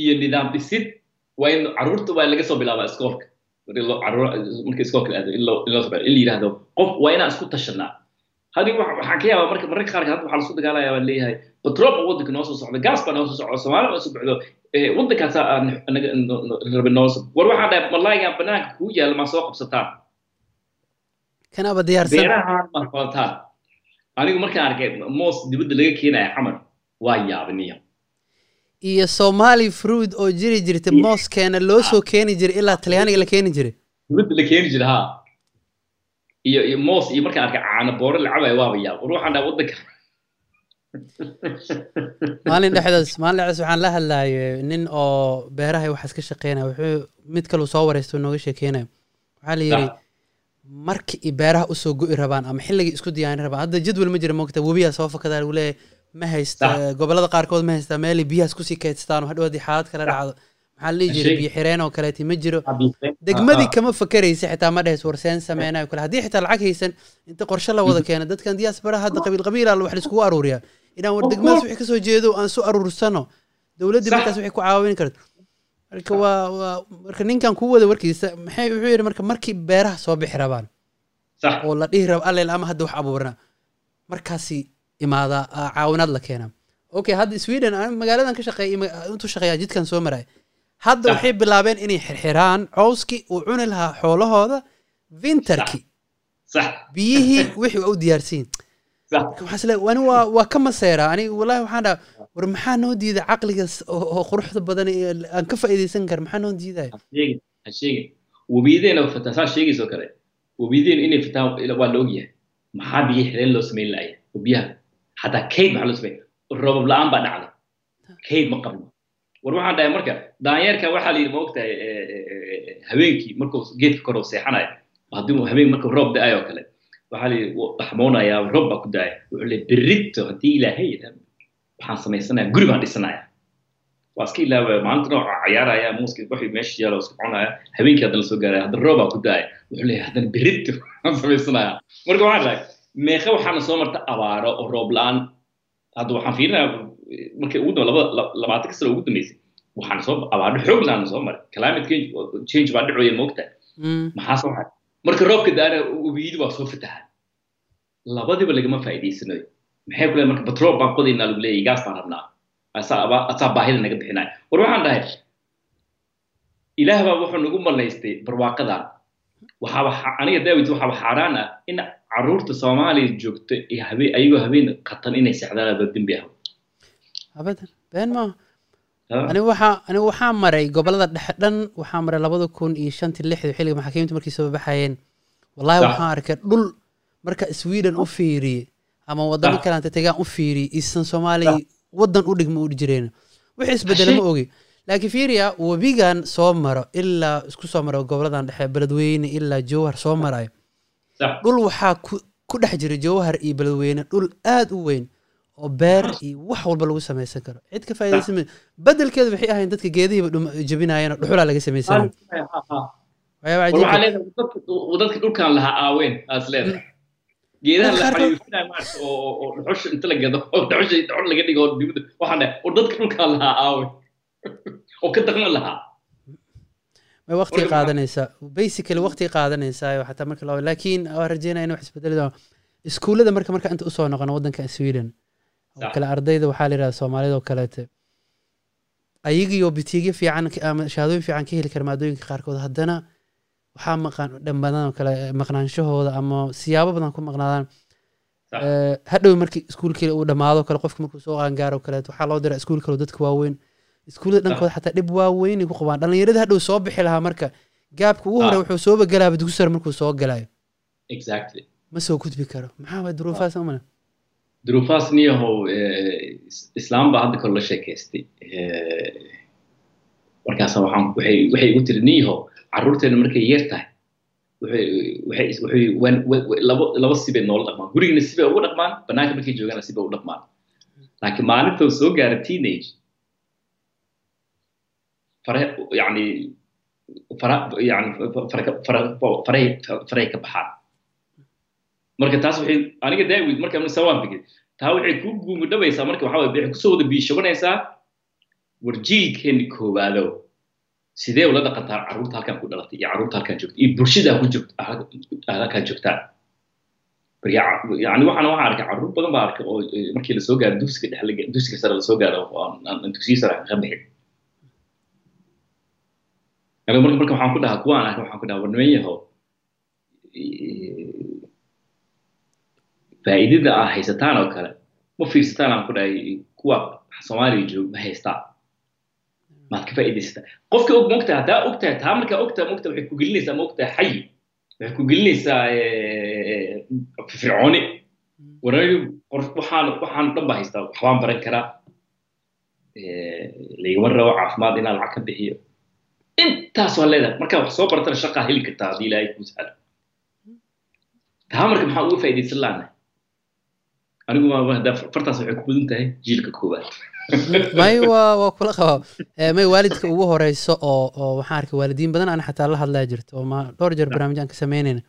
iyo nidaam dhisid waa in carruurta waa laga soo bilaabaa iskoolka marka marka iskoolka aado in loo la yidhaahdo qof waa inaan isku tashanaa haddii wax- waxaan ka yaabaa marka mararka qaarka hadda waxaa lasku dagaalaya baan leeyahay batrool baa waddanka noo soo socda gaas baa noo soo socda soomaali baa soo baxdo eh, waddankaasaa aan no- rabe noo war waxaan dhahay malaayigan banaanka kuu yaalla maa soo qabsataan kanaaba diyaarsan? Beerahaan anigu markaan arkay moos dibadda laga keenaya xamar waa yaabaniya iyo somali fruit oo jiri jirta mooskeena loo soo keeni jiray ilaa talyaaniga la keeni jiray dibadda la keeni jira haa. Iyo iyo moos iyo markaan arkay caano booro la cabayo waaba yaab. War waxaan dhahay waddanka maalin dhexdaas maalin dhexdaas waxaan la hadlayay nin oo beeraha waxaas ka shaqeynaya. Wuxuu mid kaleu soo wareysto nooga sheekeynaya. Waxaa la yidhi marka i beeraha u soo go'i rabaan ama xilligii isku diyaarin rabaan. Hadda jadwal ma jira moogta webiyaa soo fakadaa lagu leeyahay ma haysta Sax. gobollada qaarkood ma haysta meelay biyahaas ku sii kaydsataan oo hadhow haddii xaalad kala dhacdo. Maxaa la dhihi jiray biyo xireen oo kaleeti ma jiro. Degmadii kama fakeraysa xitaa ma dhehes warseen sameynayo kale. Haddii xitaa lacag haysan inta qorshe la wada keena dadkan diaspora hadda qabiil qabiila wax laiskugu aruuriyaa inaan war course. wixii ka soo jeedo aan su aruursano dowladdii markaas waxay ku caawin karto marka waa waa marka ninkan kuu wada warkiisa maxay wuxuu yidhi marka markii beeraha soo bixi rabaan oo la dhihi rabo alleel ama hadda wax abuurna markaasi imaadaa aa caawinaad la keenaa okay hadda sweden aan magaaladan ka shaqeeyay intuu shaqeeyaa jidkan soo maray hadda waxay bilaabeen inay xirxiraan cowskii uu cuni lahaa xoolahooda winterki sax biyihii wixii waa u diyaarsiin waa waa ka maseera aniga wallahi waxaan dhaha war maxaa noo diida caqligas oo quruxda badan aan ka faa'iidaysan kara maxaa noo diidaya webiyadeena fataa saa sheegaysoo kale. Webiyadeena inay fataan ila- waa la ogyahay. Maxaa biyo xireen loo samayn laaya webiyaha xataa kayd maxaa loo sameyn roobab la'aan baa dhacday. Kayd ma qabno. War waxaan dhahay marka daanyeerka waxaa la yidhi ma ogtahay habeenkii markuu geedka kor uu seexanayo. Haddii habeen markuu roob da'ayo kale waxaa baa ku da'aya wuxuu le berrito haddii ilaahay waxaan samaysanayaa guri baan dhisanaya waa iska ilaawaya maalinta nooca cayaaraya muuska waxii meesha yaalo iska cunaya habeenkii haddana soo gaaraya haddana roobaa ku daaya wuxuu leeyahay haddana berrito waan samaysanaya marka waxaan dhahay meeqa waxaana soo marta abaaro oo roob la'aan hadda waxaan fiirinayaa markay ugu dam- laba la- labaatanka sano ugu dambeysay waxaan soo abaaro xoog laana soo maray climate change baa dhacooya moogta maxaa soo haray marka roobka daana webiyadu waa soo fataha. Labadiba lagama faa'iidaysanayo maxay ku leeyahay marka batrool baan qodaynaa lagu leeyahay gaas baan rabnaa. Asaa baahida naga bixinaya war waxaan dhahay ilaah baa wuxuu nagu malaystay barwaaqadan. Waxaaba xa- aniga daawid waxaaba xaaraan ah in carruurta soomaaliya habeen ayagoo habeen qatan inay sexdaan ba dembi ah abadan been maaha Aniga waxaa aniga waxaa maray gobollada dhexe dhan waxaa maray labada kun iyo shantii lixdii xilliga maxaakiimta markay soo baxayeen. Wallahi waxaan arkay dhul marka sweden u fiiriyey ama wadamo kaleanta tegaan u fiiriyey isan soomaaliya wadan u dhigma u jireen. Wixii isbedela ma ogi. Laakiin fiiriya webigan soo maro ilaa isku soo maro goboladan dhexe beledweyne ilaa jowhar soo marayo. Dhul waxaa ku ku dhex jira jowhar iyo beledweyne. Dhul aad u weyn oo beer iyo wax walba lagu samaysan karo. Cid ka faa'iidaysan ma- bedelkeeda waxay ahayn dadka geedihiiba dhum- jabinayeen oo dhuxulaa laga leedahay dadka dhulkan lahaa aaween aas leedahay. Geedaha la Qaarkood- xayuufinaya maarata oo oo- oo dhuxusha inta la gado oo dhuxusha dhuxul laga dhigo oo dibadda. Waxaan dhahay war dadka dhulkan lahaa aawe oo ka daqman lahaa. May waqti Warka- qaadanaysaa basically waqti qaadanaysaa oo xataa marka laakiin waa rajeynaya in wax isbedeli doono. Iskuullada marka marka inta u soo noqono waddanka sweden. Kale ardayda waxaa la yidhahda soomaalida oo kaleete. Ayagiyo bitiigyo fiican ama shahaadooyin fiican ka heli kara maadooyinka qaarkood. Haddana waxaa maqan dhambadan oo kale maqnaanshahooda ama siyaabo badan ku maqnaadaan. Eh, hadhow markii iskuulkii uu dhammaado kale qofka markuu soo qaangaaro kaleeto waxaa loo diraa iskuul kale dadka waaweyn. Iskuullada dhankooda xataa dhib waaweynay ku qabaan dhallinyarada hadhow soo bixi lahaa marka gaabka ugu hore wuxuu sooba galaaba dugsi sare markuu soo galayo ma soo gudbi karo. Maxaa waay duruufaas duruufaas niyahow eh, is- islaam baa hadda kale la sheekaystay markaasa waxaan waxay igu tiri niyahow carruurteena markay yar tahay laba sibay noola dhaqmaan. Gurigana sibay ugu dhaqmaan banaanka markay joogaana sibay u dhaqmaan. Laakiin maalinta uu soo gaara teenage fare yani fara yani fara fara faray faray ka baxaan marka taas aniga daawid marka waan taa waxay ku guumudhabaysaa marka waxaa waxay ku soo wada biishabanaysaa war jiilkeeni koowaado. Sidee ula dhaqantaa carruurta halkan ku dhalatay iyo carruurta halkan joogta iyo bulshada ku joogta halkan joogtaa yani waxaan waxaan arkay carruur badan baa arkay oo eh, markii la soo gaaro dugsiga dhexe la- dugsiga sare la soo gaaro aan- aan aan dugsiga sare ka bixin. Marka marka waxaan ku dhahaa kuwaan arkay waxaan ku dhahaa war faa'iidada aa haysataan oo kale. Ma fiirsataan aan ku dhahay kuwa soomaaliya joog ma haystaan maad ka faa'iidaysataa qofka og mogtahay haddaa ogtahay taa markaa ogtahay mogtahay waxay ku gelinaysaa mogtahay xayi waxay ku gelinaysaa firfircooni wanaagi waxaan waxaan dhan baa haystaa waxbaan baran karaa. Laygama rabo caafimaad inaan lacag ka bixiyo. Intaas waa leedahay. Markaa wax soo baratana shaqaa heli kartaa haddii ilaahay kuu sahlo taa marka maxaa uga faa'iidaysan laanahay anigu fartaas waxay ku badan tahay jiilka koowaad. May waa waa kula qabaa Eh, may waalidka ugu horeyso oo oo waxaan arkay waalidiin badan aan xataa la hadlaa jirto oo ma dhowr jeer barnaamij aan ka samaynayna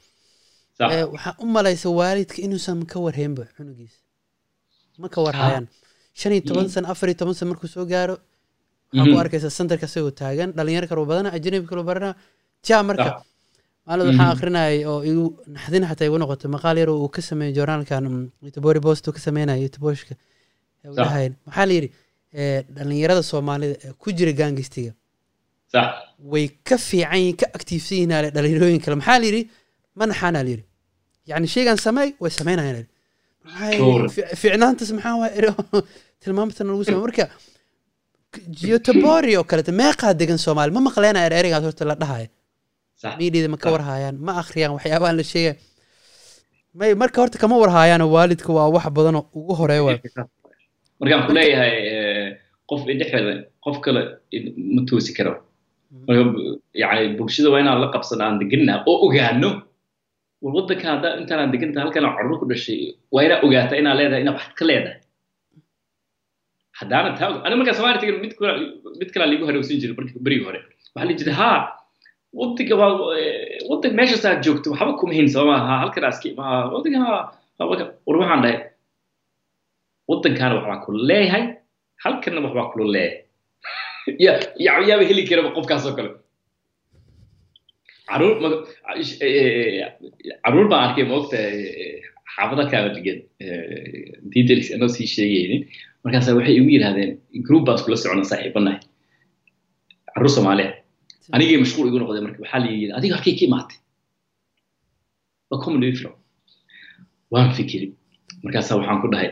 sax. Eh, waxaa u malaysa waalidka inuusan ka warhaynba cunugiisa ma ka warhayaan. Shan iyo toban sano afar iyo toban sano markuu soo gaaro waxaa ku arkaysa santarka isagoo taagan dhalinyaro kaloo badana ajanabi kaloo barana ja marka. Maalin waxaan Mhm. akrinayay oo igu naxdin xataa igu noqotay maqaal yar oo uu ka sameeyey joornaalkan mm, post uu ka sameynaya youtubooshka dhahayn maxaa la yidhi dhalinyarada soomaalida ee ku jira gaangistiga way ka fiican yihiin ka actiifsan yihiin ale dhalinyarooyin kale maxaa la yidhi ma naxaana la yidhi shaygan sameey way sameynayaan ali Sure. maxaa ficnaantas maxaa waa eri tilmaamtan lagu samey marka geotobori oo kalete meeqaa degan soomaali ma maqleenaya ereygaas horta la dhahaya miidiyada ma ka Sax. warhaayaan ma akhriyaan waxyaabahan la sheegaya may marka horta kama warhaayaano waalidka waa wax badanoo ugu horreeya waay. Markaan ku leeyahay eh, qof idhexeeda qof kale ma toosi karo. Marka yani bulshada waa inaan la qabsano aan degannaha oo ogaano. War waddanka haddaa intaanaan degantaha halkan aan carruur ku dhashay waa inaa ogaata inaa leedahay inaa wax ka leedahay. Haddaana taa aniga markaan soomaaliya tegin mid mid kalaa liigu harowsan jiray markii berigii hore. Waxaa la jiray haa waddanka waa eh, waddanka meeshaas aad joogto waxba kuma hayn soo maaha halkan aski ma waddanka haa haa, waddanka- war waxaan dhahay. Waddankaana waxbaa kula leeyahay halkanna waxbaa kula leeyahay. Ya ya yaaba heli karaba qofkaas oo kale. Ish- eh, carruur baan arkay maogta xaafada kaaba degan details anoo sii sheegaynin. Markaasa waxay igu yidhahdeen group baan iskula socona saaxiibanahay carruur soomaaliya anigay mashquul igu noqday marka waxaa la yidhi adiga halkay ka imaatay waa comedy film waan fikiri. Markaasa waxaan ku dhahay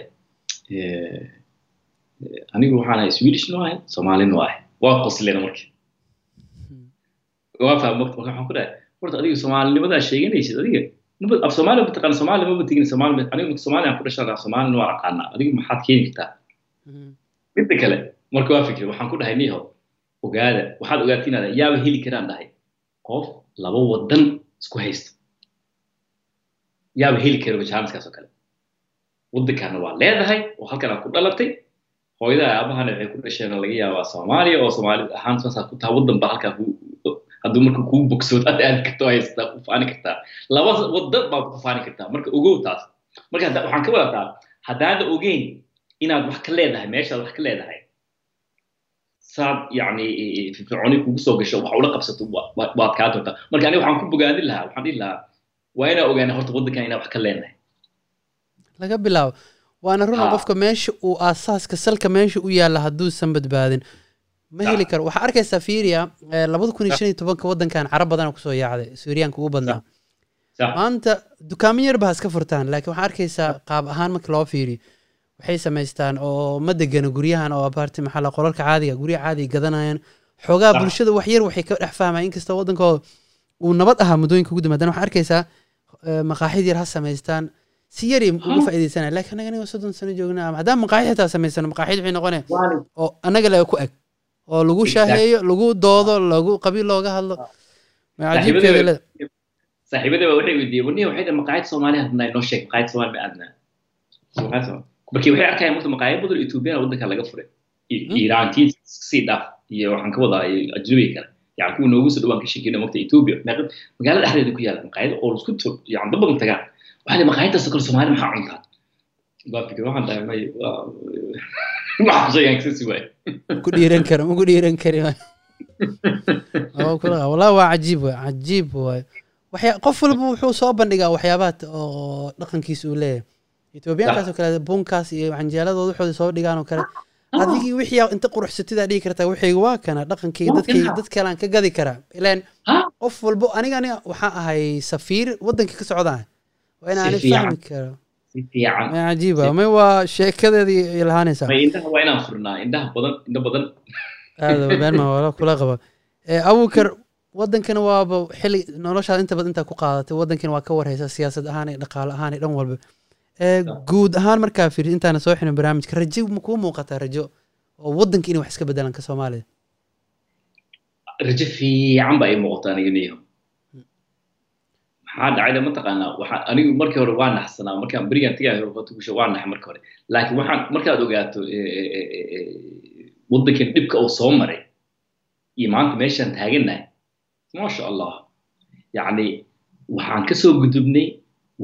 anigu waxaan ahay swedish no ahay soomaali no ahay. Waa qosleen marka waa fahmay marka waxaan ku dhahay horta adiga soomaalinimadaa sheeganaysid adiga af soomaali mataqaana soomaali maba tegin soomaali ma- aniga soomaali aan ku dhashan af soomaalina waa aqaanaa adiga maxaad keeni kartaa. Midda kale marka waa fikir waxaan ku dhahay niho ogaada waxaad ogaatiin inaad yaaba heli karaan dhahay. Qof laba wadan isku haysta yaaba heli kara bajaaniskaas oo kale. Waddankaana waa leedahay oo halkan aad ku dhalatay hooyada aabahana waxay ku dhasheen laga yaabaa soomaaliya oo soomaali ahaan saasaa ku taha waddan ba halkaa hadduu marka kuu bogsoodo aad aadi karta waa haysataa ku faani kartaa. Laba waddan baa ku faani kartaa. Marka ogow taas marka waxaan ka wadataa haddaada ogeyn inaad wax ka leedahay meeshaad wax ka leedahay saad yani firfircooni kugu soo gasho wax ula qabsato wa- wa- waad kaa doontaa marka aniga waxaan ku bogaadin lahaa waxaan dhihi lahaa waa inaa ogaana horta waddankan inaa wax ka leenahay laga bilaabo waana runa qofka meesha uu aasaaska salka meesha u yaalla hadduusan badbaadin ma heli karo waxaa arkaysaa fiiriya labada kun iyo shan iyo tobanka waddankan carab badana ku soo yaacday suuriyaanka ugu badnaa maanta dukaamo yarba ha iska furtaan laakiin waxaa arkaysaa qaab ahaan marka loo fiiriyo waxay samaystaan oo ma degano guryahan oo abaarti maxaa la qolalka caadiga guryaha caadiga gadanayaan. Xoogaa Sax. bulshada wax yar waxay ka dhex fahmayaan inkasta waddankooda uu nabad ahaa muddooyinka ugu dambe haddana waxaa arkaysaa eh, maqaaxid yar ha samaystaan. Si yar uga Ha. faa'iidaysanaya laakiin anaga aniga soddon sano joognaa ama haddaan maqaaxid xitaa samaysano maqaaxid waxay noqonaya oo annaga laga ku eg oo lagu shaaheeyo lagu doodo lagu qabiil looga hadlo. Ma cajiibkeeda baa waxay weydiiyeen. Warniya waxay dhahay maqaayad soomaali hadnaa inoo sheeg maqaayad soomaali ma aadnaa Markii waxay arkayaan marka maqaayad badan oo ethoobiyan waddanka laga furay. Hmm. iiraantiin sii dhaaf iyo waxaan ka wadaa ajnabiga kale. Yani kuwa noogu soo dhawaan ka sheekeyna magta ethiopia meeqa- magaalada dhexdeeda ku yaalla maqaayad oo la isku tur yani dad badan tagaan. Waxaa la maqaayadaas kale soomaali maxaa cuntaa waa fikir waxaan dhahay may waa waxaan sheegaan kasi waay. Ku dhiiran karo ma ku dhiiran kari wallahi waa cajiib waay cajiib waay. Qof walba wuxuu soo bandhigaa waxyaabaha oo dhaqankiisa uu leeyahay etoobiyaankaas oo kale bunkaas iyo canjeeladooda waxooda soo dhigaan oo kale. Adigii wixii inta quruxsatidaa dhigi kartaa wixayga waa kana dhaqankayga dadkayga dad kalean ka gadi karaa. Ilaan qof walbo aniga aniga waxaan ahay safiir waddankii ka socdaan. Waa in aanay fahmi karo. Si fiican. Ma cajiib ah. May waa sheekadeedii ay lahaanaysaa waa inaan furnaa. Indhaha badan indho badan. Aada beenma wala kula qaba. Eh, abuukar wadankana waaba xili noloshaada inta badan intaa ku qaadatay. Wadankana waa ka warhaysa siyaasad ahaan iyo dhaqaale ahaan iyo dhan walba guud ahaan markaa fiiri intaana soo xirin barnaamijka rajo ma kuu muuqataa rajo? Oo wadanka inay wax iska bedelan ka soomaaliya? Rajo fiican baa ii muuqata aniga niyo maxaa dhacayda? Mataqaanaa waxaa anigu markii hore waa naxsanaa markaan berigaan hortukusho waa naxay marka hore. Laakiin waxaan markaad ogaato waddankan dhibka uu soo maray iyo maanta meeshaan taagannahay maasha allah yacni waxaan ka soo gudubnay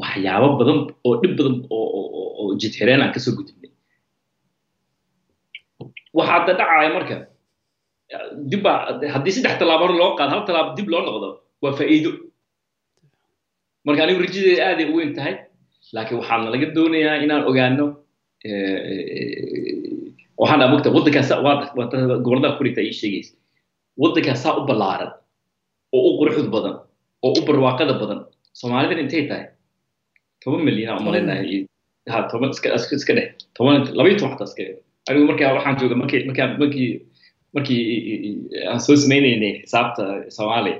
waxyaabo badan oo dhib badan oo jidxireen aan ka soo gudubnay. Waxaa hadda dhacaya marka dib baa haddii saddex tallaabo loo qaado hal tallaabo dib loo noqdo waa faa'iido. Marka anigu rajadeeda aaday u weyn tahay laakiin waxaana laga doonayaa inaan ogaano waxaan dhaa mogta waddankaas gobollada kurita ii sheegaysa. Waddankaas saa u ballaaran oo u quruxd badan oo u barwaaqada badan. Soomaalidan intay tahay toban milyan aan umalaynahay ha toban iska iska dheh toban labayo toban xataa iska anigu markaa waxaan jooga markii markaa markii markii aan soo sameynaynay xisaabta soomaaliya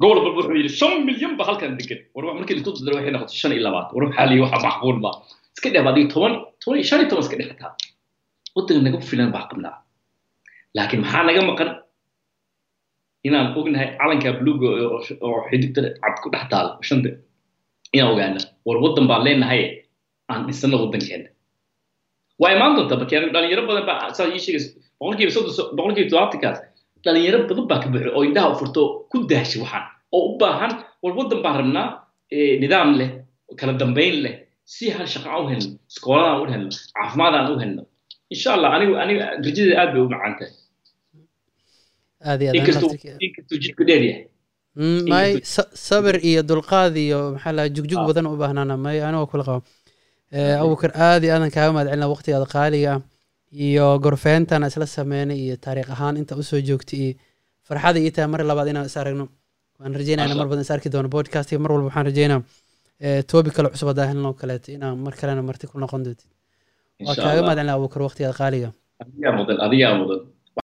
gobol walba wuxuu yidhi shan milyan ba halkan degan war markii la isku dardaro waxay noqotay shan iyo labaatan war waxaa liyi waxa macquul ma iska dheh adiga toban toban shan iyo toban iska dheh xataa waddanka naga filan baa qabnaa laakiin maxaa naga maqan inaan ognahay calanka bluga oo xidigta cad ku dhex taalo shanta inaan ogaana war waddan baan leenahay aan dhisano waddankeena waa imaan doontaa markii dhalinyaro badan baa saa ii sheegaysa boqolkiiba soddon boqolkiiba todobaatankaas dhalinyaro badan baa ka buuxo oo indhaha u furto ku daashay waxaan. Oo u baahan war waddan baan rabnaa nidaam leh kala dambayn leh si hal shaqa aan u helno iskooladaan u helno caafimaadaan u helno. Insha allah anigu aniga rajadeeda aad bay u macaan tahay aad iyo inkastuu jidku dheer yahay may sabir iyo dulqaad iyo maxaa laha jugjug badan u baahnaana. May anigoo kula qaba abubakar aad iyo aadan kaaga mahad celina waqtigaada qaaliga iyo gorfeentana isla sameynay iyo taariikh ahaan inta u soo joogtay iyo farxada ii tahay mar labaad inaan is aragno. Waan rajeynayna mar badan is arki doono podcastga mar walba waxaan rajeynaa toobi kale cusub haddaa helno kaleeto inaan mar kalena marti ku noqon doontid waa kaaga mahad celina abubakar waqtigaada qaaliga. Adigaa mudan adigaa mudan